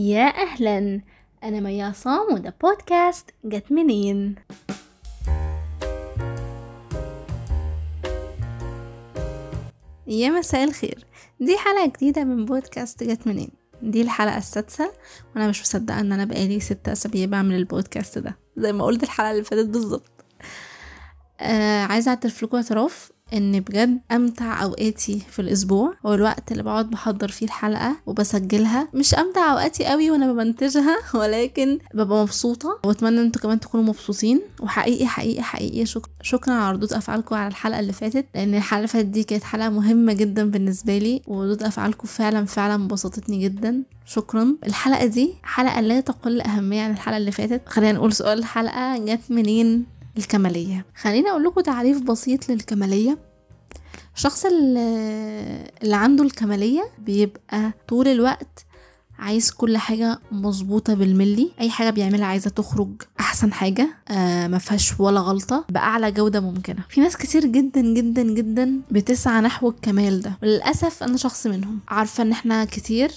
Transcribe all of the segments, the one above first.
يا أهلا. أنا مي عصام وده بودكاست جت منين؟ يا مساء الخير. دي حلقة جديدة من بودكاست جت منين؟ دي الحلقة السادسة وأنا مش مصدقة إن أنا بقالي ستة أسابيع بعمل البودكاست ده. زي ما قلت الحلقة اللي فاتت بالظبط. آه عايزة أعترف لكم اعتراف. إن بجد أمتع أوقاتي في الأسبوع هو الوقت اللي بقعد بحضر فيه الحلقة وبسجلها مش أمتع أوقاتي قوي وأنا بمنتجها ولكن ببقى مبسوطة. وأتمنى إن أنتوا كمان تكونوا مبسوطين. وحقيقي حقيقي حقيقي شكرا شكرا على ردود أفعالكم على الحلقة اللي فاتت لأن الحلقة اللي فاتت دي كانت حلقة مهمة جدا بالنسبة لي وردود أفعالكم فعلا فعلا بسطتني جدا. شكرا. الحلقة دي حلقة لا تقل أهمية عن الحلقة اللي فاتت. خلينا نقول سؤال الحلقة جت منين؟ الكمالية خليني أقول لكم تعريف بسيط للكمالية. الشخص اللي, عنده الكمالية بيبقى طول الوقت عايز كل حاجة مظبوطة بالملي. أي حاجة بيعملها عايزة تخرج أحسن حاجة آه ما فيهاش ولا غلطة بأعلى جودة ممكنة. في ناس كتير جدا جدا جدا بتسعى نحو الكمال ده. وللأسف أنا شخص منهم. عارفة إن إحنا كتير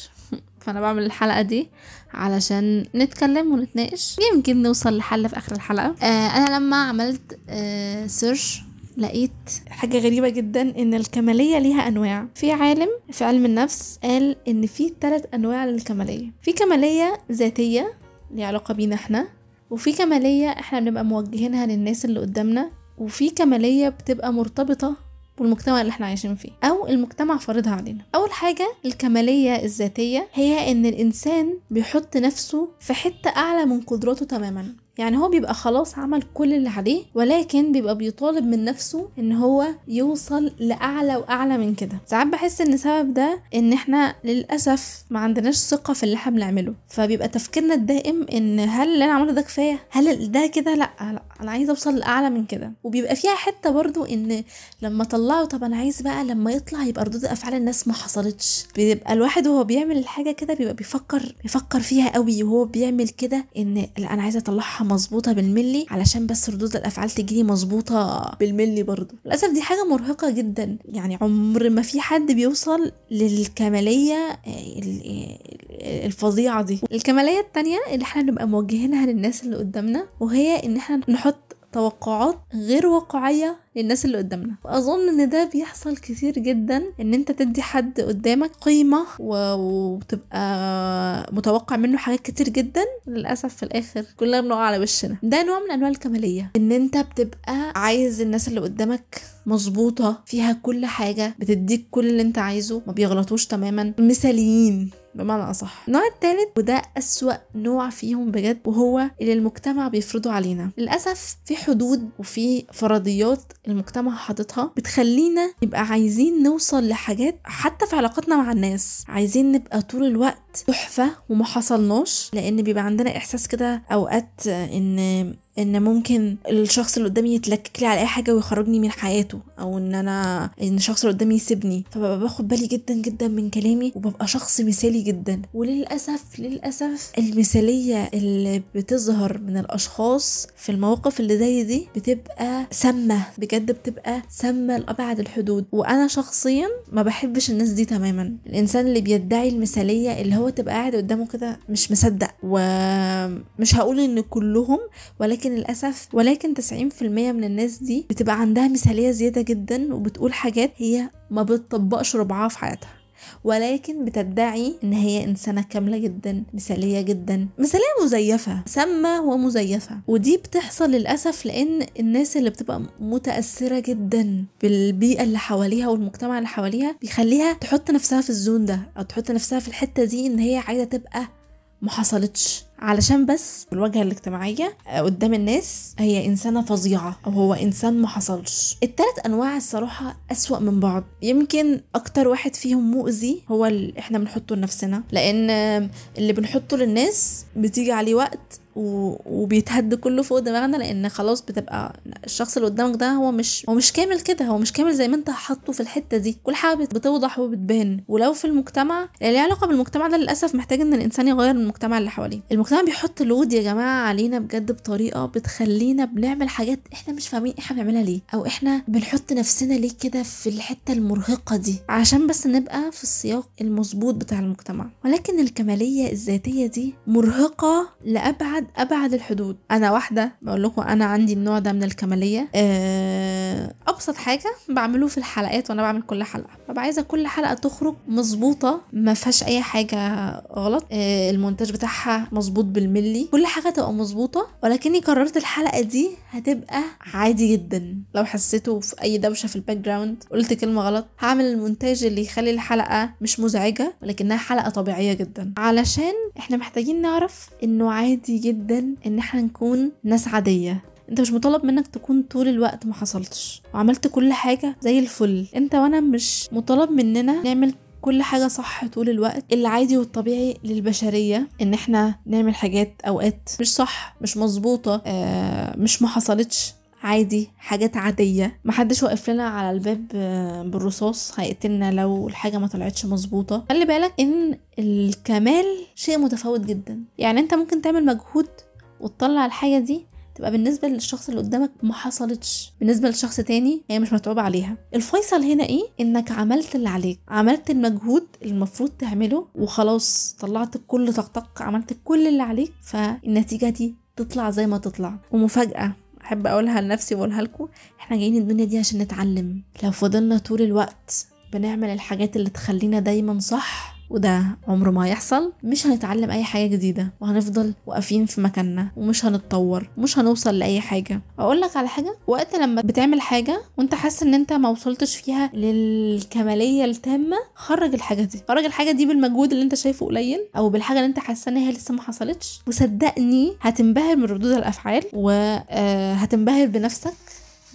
فأنا بعمل الحلقة دي علشان نتكلم ونتناقش. يمكن نوصل لحل في آخر الحلقة. آه أنا لما عملت آه سيرش لقيت حاجة غريبة جدا إن الكمالية ليها أنواع. في عالم في علم النفس قال إن في ثلاث أنواع للكمالية. في كمالية ذاتية ليها علاقة بينا إحنا وفي كمالية إحنا بنبقى موجهينها للناس اللي قدامنا وفي كمالية بتبقى مرتبطة والمجتمع اللي إحنا عايشين فيه أو المجتمع فرضها علينا. أول حاجة الكمالية الذاتية هي إن الإنسان بيحط نفسه في حتة أعلى من قدراته تماما. يعني هو بيبقى خلاص عمل كل اللي عليه ولكن بيبقى بيطالب من نفسه إن هو يوصل لأعلى وأعلى من كده. ساعات بحس إن سبب ده إن إحنا للأسف ما عندناش ثقة في اللي إحنا بنعمله. فبيبقى تفكيرنا الدائم إن هل اللي أنا عملته ده كفاية؟ هل ده كده؟ لأ لأ. أنا عايزة أوصل لأعلى من كده. وبيبقى فيها حتة برضو إن لما طلعه طب أنا عايز بقى لما يطلع يبقى ردود أفعال الناس ما حصلتش. بيبقى الواحد وهو بيعمل الحاجة كده بيبقى بيفكر بيفكر فيها قوي. وهو بيعمل كده إن لأ أنا عايزة أطلعها مظبوطة بالملي علشان بس ردود الأفعال تجيلي مظبوطة بالملي برضو. للأسف دي حاجة مرهقة جدا. يعني عمر ما في حد بيوصل للكمالية الفظيعة دي. الكمالية التانية اللي إحنا نبقى موجهينها للناس اللي قدامنا وهي إن إحنا نحط توقعات غير واقعية للناس اللي قدامنا. واظن إن ده بيحصل كتير جدا إن أنت تدي حد قدامك قيمة وتبقى متوقع منه حاجات كتير جدا للأسف في الآخر كلنا بنقع على وشنا. ده نوع من أنواع الكمالية إن أنت بتبقى عايز الناس اللي قدامك مظبوطة فيها كل حاجة بتديك كل اللي أنت عايزه ما بيغلطوش تماما. مثاليين بمعنى أصح. النوع الثالث وده أسوأ نوع فيهم بجد وهو اللي المجتمع بيفرضه علينا. للأسف في حدود وفي فرضيات المجتمع حاططها بتخلينا نبقى عايزين نوصل لحاجات حتى في علاقاتنا مع الناس. عايزين نبقى طول الوقت تحفة وما حصلناش لأن بيبقى عندنا إحساس كده أوقات إن إن ممكن الشخص اللي قدامي يتلكك لي على أي حاجة ويخرجني من حياته أو إن أنا إن الشخص اللي قدامي يسيبني. فببقى باخد بالي جدا جدا من كلامي وببقى شخص مثالي جدا. وللأسف للأسف المثالية اللي بتظهر من الأشخاص في المواقف اللي زي دي بتبقى سامة بجد بتبقى سامة لأبعد الحدود. وأنا شخصيا ما بحبش الناس دي تماما. الإنسان اللي بيدعي المثالية اللي هو تبقى قاعد قدامه كده مش مصدق ومش هقول إن كلهم ولكن ولكن للأسف ولكن 90% من الناس دي بتبقى عندها مثالية زيادة جدا وبتقول حاجات هي ما بتطبقش ربعها في حياتها. ولكن بتدعي إن هي إنسانة كاملة جدا مثالية جدا مثالية مزيفة سامة ومزيفة. ودي بتحصل للأسف لأن الناس اللي بتبقى متأثرة جدا بالبيئة اللي حواليها والمجتمع اللي حواليها بيخليها تحط نفسها في الزون ده أو تحط نفسها في الحتة دي إن هي عايزة تبقى ما حصلتش. علشان بس الواجهة الاجتماعية قدام الناس هي إنسانة فظيعة أو هو إنسان ما حصلش. التلات أنواع الصراحة أسوأ من بعض. يمكن أكتر واحد فيهم مؤذي هو اللي إحنا بنحطه لنفسنا لأن اللي بنحطه للناس بتيجي عليه وقت وبيتهد كله فوق دماغنا لأن خلاص بتبقى الشخص اللي قدامك ده هو مش هو مش كامل كده هو مش كامل زي ما انت حاطه في الحتة دي. كل حاجة بت- بتوضح وبتبان. ولو في المجتمع اللي علاقة بالمجتمع ده للأسف محتاج إن الإنسان يغير من المجتمع اللي حواليه. المجتمع بيحط لود يا جماعة علينا بجد بطريقة بتخلينا بنعمل حاجات إحنا مش فاهمين إحنا بنعملها ليه أو إحنا بنحط نفسنا ليه كده في الحتة المرهقة دي. عشان بس نبقى في السياق المظبوط بتاع المجتمع. ولكن الكمالية الذاتية دي مرهقة لأبعد ابعد الحدود. أنا واحدة بقول لكم أنا عندي النوع ده من الكمالية. آه، أبسط حاجة بعمله في الحلقات وأنا بعمل كل حلقة. ببقى عايزة كل حلقة تخرج مظبوطة ما فيهاش أي حاجة غلط. آه، المونتاج بتاعها مظبوط بالملي. كل حاجة تبقى مظبوطة ولكني قررت الحلقة دي هتبقى عادي جدا. لو حسيتوا في أي دوشة في ال background قلت كلمة غلط هعمل المونتاج اللي يخلي الحلقة مش مزعجة ولكنها حلقة طبيعية جدا. علشان إحنا محتاجين نعرف إنه عادي جدا إن إحنا نكون ناس عادية. أنت مش مطالب منك تكون طول الوقت ما حصلتش وعملت كل حاجة زي الفل. أنت وأنا مش مطالب مننا نعمل كل حاجة صح طول الوقت. العادي والطبيعي للبشرية إن إحنا نعمل حاجات أوقات مش صح مش مظبوطة آه مش ما حصلتش. عادي حاجات عادية. محدش واقف لنا على الباب آه، بالرصاص. هيقتلنا لو الحاجة ما طلعتش مظبوطة. خلي بالك إن الكمال شيء متفاوت جدا. يعني أنت ممكن تعمل مجهود وتطلع الحاجة دي تبقى بالنسبة للشخص اللي قدامك ما حصلتش. بالنسبة لشخص تاني هي مش متعوب عليها. الفيصل هنا إيه؟ إنك عملت اللي عليك. عملت المجهود المفروض تعمله وخلاص طلعت كل طاقتك عملت كل اللي عليك فالنتيجة دي تطلع زي ما تطلع. ومفاجأة. أحب أقولها لنفسي وأقولها لكم إحنا جايين الدنيا دي عشان نتعلم. لو فضلنا طول الوقت بنعمل الحاجات اللي تخلينا دايما صح وده عمره ما هيحصل. مش هنتعلم أي حاجة جديدة وهنفضل واقفين في مكاننا ومش هنتطور ومش هنوصل لأي حاجة. أقول لك على حاجة وقت لما بتعمل حاجة وأنت حاسس إن أنت ما وصلتش فيها للكمالية التامة خرج الحاجة دي. خرج الحاجة دي بالمجهود اللي أنت شايفه قليل أو بالحاجة اللي أنت حاسه إن هي لسه ما حصلتش. وصدقني هتنبهر من ردود الأفعال وهتنبهر بنفسك.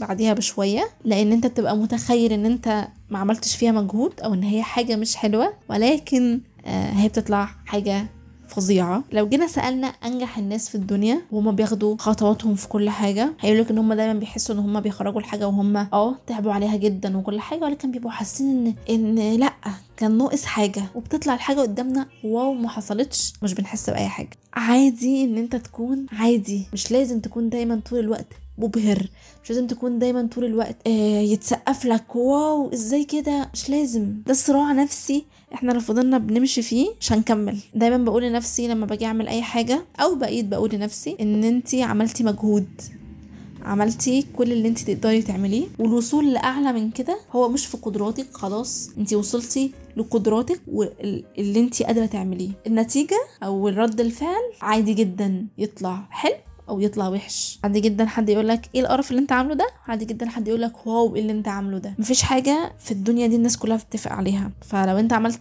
بعديها بشوية لأن أنت بتبقى متخيل أن أنت ما عملتش فيها مجهود أو أن هي حاجة مش حلوة ولكن آه، هي بتطلع حاجة فظيعة. لو جينا سألنا أنجح الناس في الدنيا وهم بياخدوا خطواتهم في كل حاجة هيقولك إن هم دايما بيحسوا إن هم بيخرجوا الحاجة وهم آه تعبوا عليها جدا وكل حاجة ولكن بيبقوا حاسين إن إن لأ كان ناقص حاجة وبتطلع الحاجة قدامنا واو ما حصلتش مش بنحس بأي حاجة. عادي إن أنت تكون عادي مش لازم تكون دايما طول الوقت مبهر. مش لازم تكون دايما طول الوقت آه يتسقف لك. واو إزاي كده؟ مش لازم. ده صراع نفسي إحنا لو فضلنا بنمشي فيه مش هنكمل دايما بقول لنفسي لما باجي أعمل أي حاجة أو بقيت بقول لنفسي إن انتي عملتي مجهود. عملتي كل اللي انت تقدري تعمليه. والوصول لأعلى من كده هو مش في قدراتك خلاص. انت وصلتي لقدراتك واللي انت قادرة تعمليه. النتيجة أو رد الفعل عادي جدا يطلع. حلو؟ أو يطلع وحش. عادي جدا حد يقول لك إيه القرف اللي أنت عامله ده؟ عادي جدا حد يقول لك واو إيه اللي أنت عامله ده؟ مفيش حاجة في الدنيا دي الناس كلها بتتفق عليها. فلو أنت عملت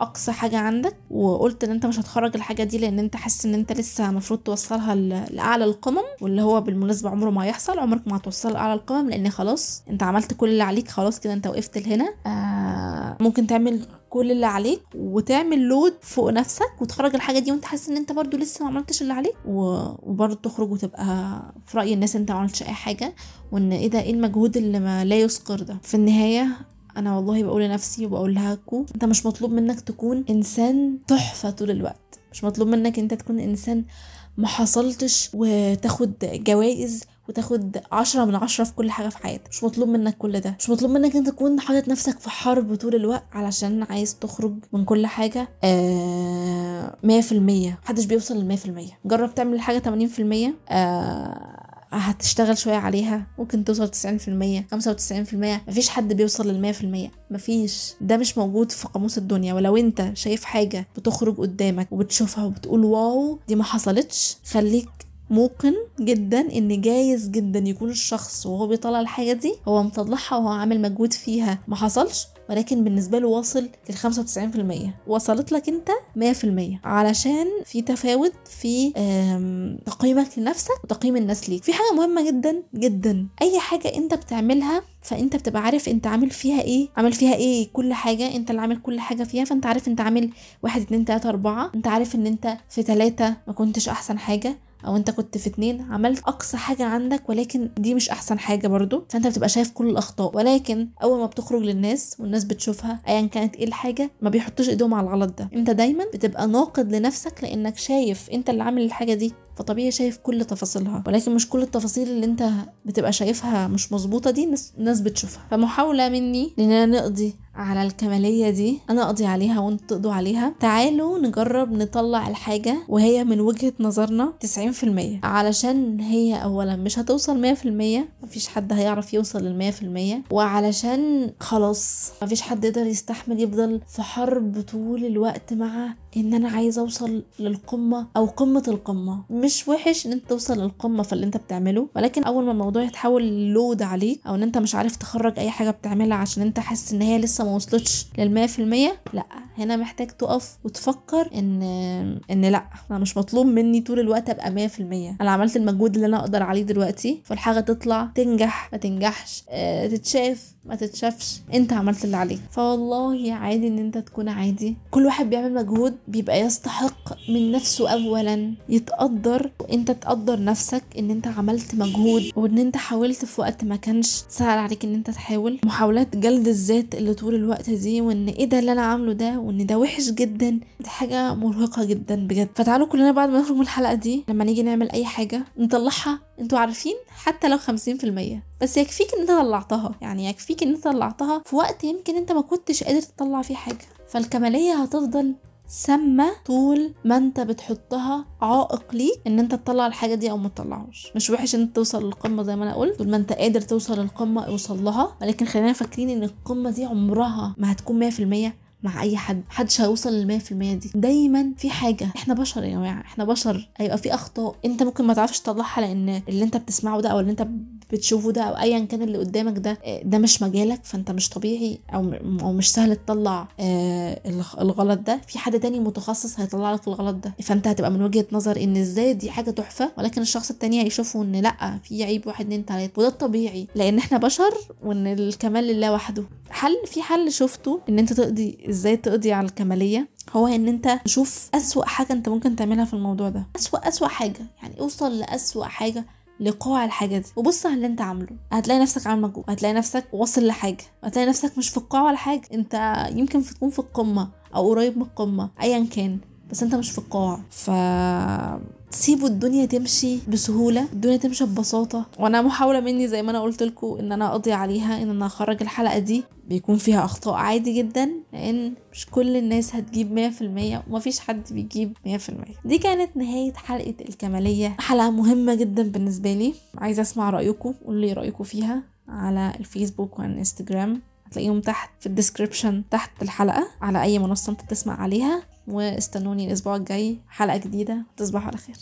أقصى حاجة عندك وقلت إن أنت مش هتخرج الحاجة دي لأن أنت حاسس إن أنت لسه المفروض توصلها لأعلى القمم واللي هو بالمناسبة عمره ما هيحصل عمرك ما هتوصل لأعلى القمم لأن خلاص أنت عملت كل اللي عليك خلاص كده أنت وقفت لهنا. آه ممكن تعمل كل اللي عليك وتعمل لود فوق نفسك وتخرج الحاجة دي وانت حاسس ان انت برضو لسه ما عملتش اللي عليك وبرضو تخرج وتبقى في رأي الناس انت ما عملتش أي حاجة وان إيه ده إيه المجهود اللي ما لا يذكر ده؟ في النهاية أنا والله بقول لنفسي وبقول لهاكو انت مش مطلوب منك تكون انسان تحفة طول الوقت مش مطلوب منك انت تكون انسان ما حصلتش وتاخد جوائز وتاخد عشرة من عشرة في كل حاجة في حياتك. مش مطلوب منك كل ده. مش مطلوب منك انت تكون حاطط نفسك في حرب طول الوقت علشان عايز تخرج من كل حاجة. آه مية في المية. محدش بيوصل للمية في المية. جرب تعمل حاجة تمانين في المية. آه هتشتغل شوية عليها. ممكن توصل تسعين في المية خمسة وتسعين في المية. مفيش حد بيوصل للمية في المية. مفيش. ده مش موجود في قاموس الدنيا. ولو انت شايف حاجة بتخرج قدامك وبتشوفها وبتقول واو دي ما حصلتش خليك موقن جدا إن جايز جدا يكون الشخص وهو بيطلع الحاجة دي هو مطلعها وهو عامل مجهود فيها. ما حصلش ولكن بالنسبة له واصل لل 95% وصلت لك أنت 100% علشان في تفاوت في تقييمك لنفسك وتقييم الناس ليك. في حاجة مهمة جدا جدا. أي حاجة أنت بتعملها فأنت بتبقى عارف أنت عامل فيها إيه. عامل فيها إيه كل حاجة. أنت اللي عامل كل حاجة فيها فأنت عارف أنت عامل واحد اتنين تلاتة أربعة. أنت عارف إن أنت في تلاتة ما كنتش أحسن حاجة. أو أنت كنت في اتنين عملت أقصى حاجة عندك ولكن دي مش أحسن حاجة برضو. فأنت بتبقى شايف كل الأخطاء. ولكن أول ما بتخرج للناس والناس بتشوفها ايا كانت إيه الحاجة ما بيحطوش إيدهم على الغلط ده. أنت دايما بتبقى ناقد لنفسك لأنك شايف أنت اللي عامل الحاجة دي فطبيعي شايف كل تفاصيلها. ولكن مش كل التفاصيل اللي أنت بتبقى شايفها مش مظبوطة دي الناس بتشوفها. فمحاولة مني اننا نقضي على الكمالية دي أنا أقضي عليها وأنتوا تقضوا عليها. تعالوا نجرب نطلع الحاجة وهي من وجهة نظرنا 90% علشان هي أولا مش هتوصل 100% مفيش حد هيعرف يوصل لل 100% وعلشان خلاص مفيش حد يقدر يستحمل يفضل في حرب طول الوقت مع إن أنا عايزه أوصل للقمة أو قمة القمة. مش وحش إن أنت توصل للقمة في اللي أنت بتعمله ولكن أول ما الموضوع يتحول لود عليك أو إن أنت مش عارف تخرج أي حاجة بتعملها عشان أنت حاسس إن هي لسه ما وصلتش للمية في المية. لا هنا محتاج تقف وتفكر إن إن لا أنا مش مطلوب مني طول الوقت أبقى مية في المية. أنا عملت المجهود اللي أنا أقدر عليه دلوقتي فالحاجة تطلع تنجح ما تنجحش آه تتشاف ما تتشافش. أنت عملت اللي عليك. فوالله عادي إن أنت تكون عادي. كل واحد بيعمل مجهود بيبقى يستحق من نفسه اولا يتقدر وأنت تقدر نفسك إن أنت عملت مجهود وإن أنت حاولت في وقت ما كانش سهل عليك إن أنت تحاول. محاولات جلد الذات اللي طول الوقت دي وإن إيه ده اللي أنا عامله ده وإن ده وحش جدا. دي حاجة مرهقة جدا بجد. فتعالوا كلنا بعد ما نخرج من الحلقة دي لما نيجي نعمل أي حاجة نطلعها. أنتوا عارفين حتى لو خمسين في المية بس يكفيك إن أنت طلعتها. يعني يكفيك إن أنت طلعتها في وقت يمكن أنت ما كنتش قادر تطلع فيه حاجة. فالكمالية هتفضل سامة طول ما أنت بتحطها عائق ليك إن أنت تطلع الحاجة دي أو ما تطلعهاش. مش وحش إن أنت توصل للقمة زي ما أنا قلت. طول ما أنت قادر توصل للقمة اوصل لها. ولكن خلينا فاكرين إن القمة دي عمرها ما هتكون مية في المية مع أي حد. محدش هيوصل في المية دي. دايما في حاجة. إحنا بشر يا جماعة. إحنا بشر. هيبقى في أخطاء أنت ممكن ما تعرفش تطلعها لأن اللي أنت بتسمعه ده أو اللي أنت بتشوفه ده أو ايا كان اللي قدامك ده ده مش مجالك فأنت مش طبيعي أو أو مش سهل تطلع الغلط ده. في حد تاني متخصص هيطلع لك الغلط ده. فأنت هتبقى من وجهة نظر إن إزاي دي حاجة تحفة ولكن الشخص التاني هيشوفه إن لأ في عيب واحد اتنين تلاتة. وده الطبيعي لأن إحنا بشر وإن الكمال لله وحده. حل في حل شفته إن أنت تقضي إزاي تقضي على الكمالية؟ هو إن أنت تشوف أسوأ حاجة أنت ممكن تعملها في الموضوع ده. أسوأ أسوأ حاجة. يعني أوصل لأسوأ حاجة. لقاع الحاجة دي. وبص على اللي انت عامله. هتلاقي نفسك عامل مجهود هتلاقي نفسك واصل لحاجة. هتلاقي نفسك مش في القاع ولا حاجة. انت يمكن تكون في القمة أو قريب من القمة ايا كان. بس انت مش في القاع. ف سيبوا الدنيا تمشي بسهولة الدنيا تمشي ببساطة. وأنا محاولة مني زي ما أنا قلت لكم إن أنا أقضي عليها إن أنا أخرج الحلقة دي بيكون فيها أخطاء عادي جدا لأن مش كل الناس هتجيب مية في المية ومفيش حد بيجيب مية في المية. دي كانت نهاية حلقة الكمالية. حلقة مهمة جدا بالنسبة لي. عايزة أسمع رأيكم قولوا لي رأيكم فيها على الفيسبوك والإنستجرام. هتلاقيهم تحت في الديسكريبشن تحت الحلقة على أي منصة أنت تسمع عليها. واستنوني الأسبوع الجاي حلقة جديدة تصبحوا على خير.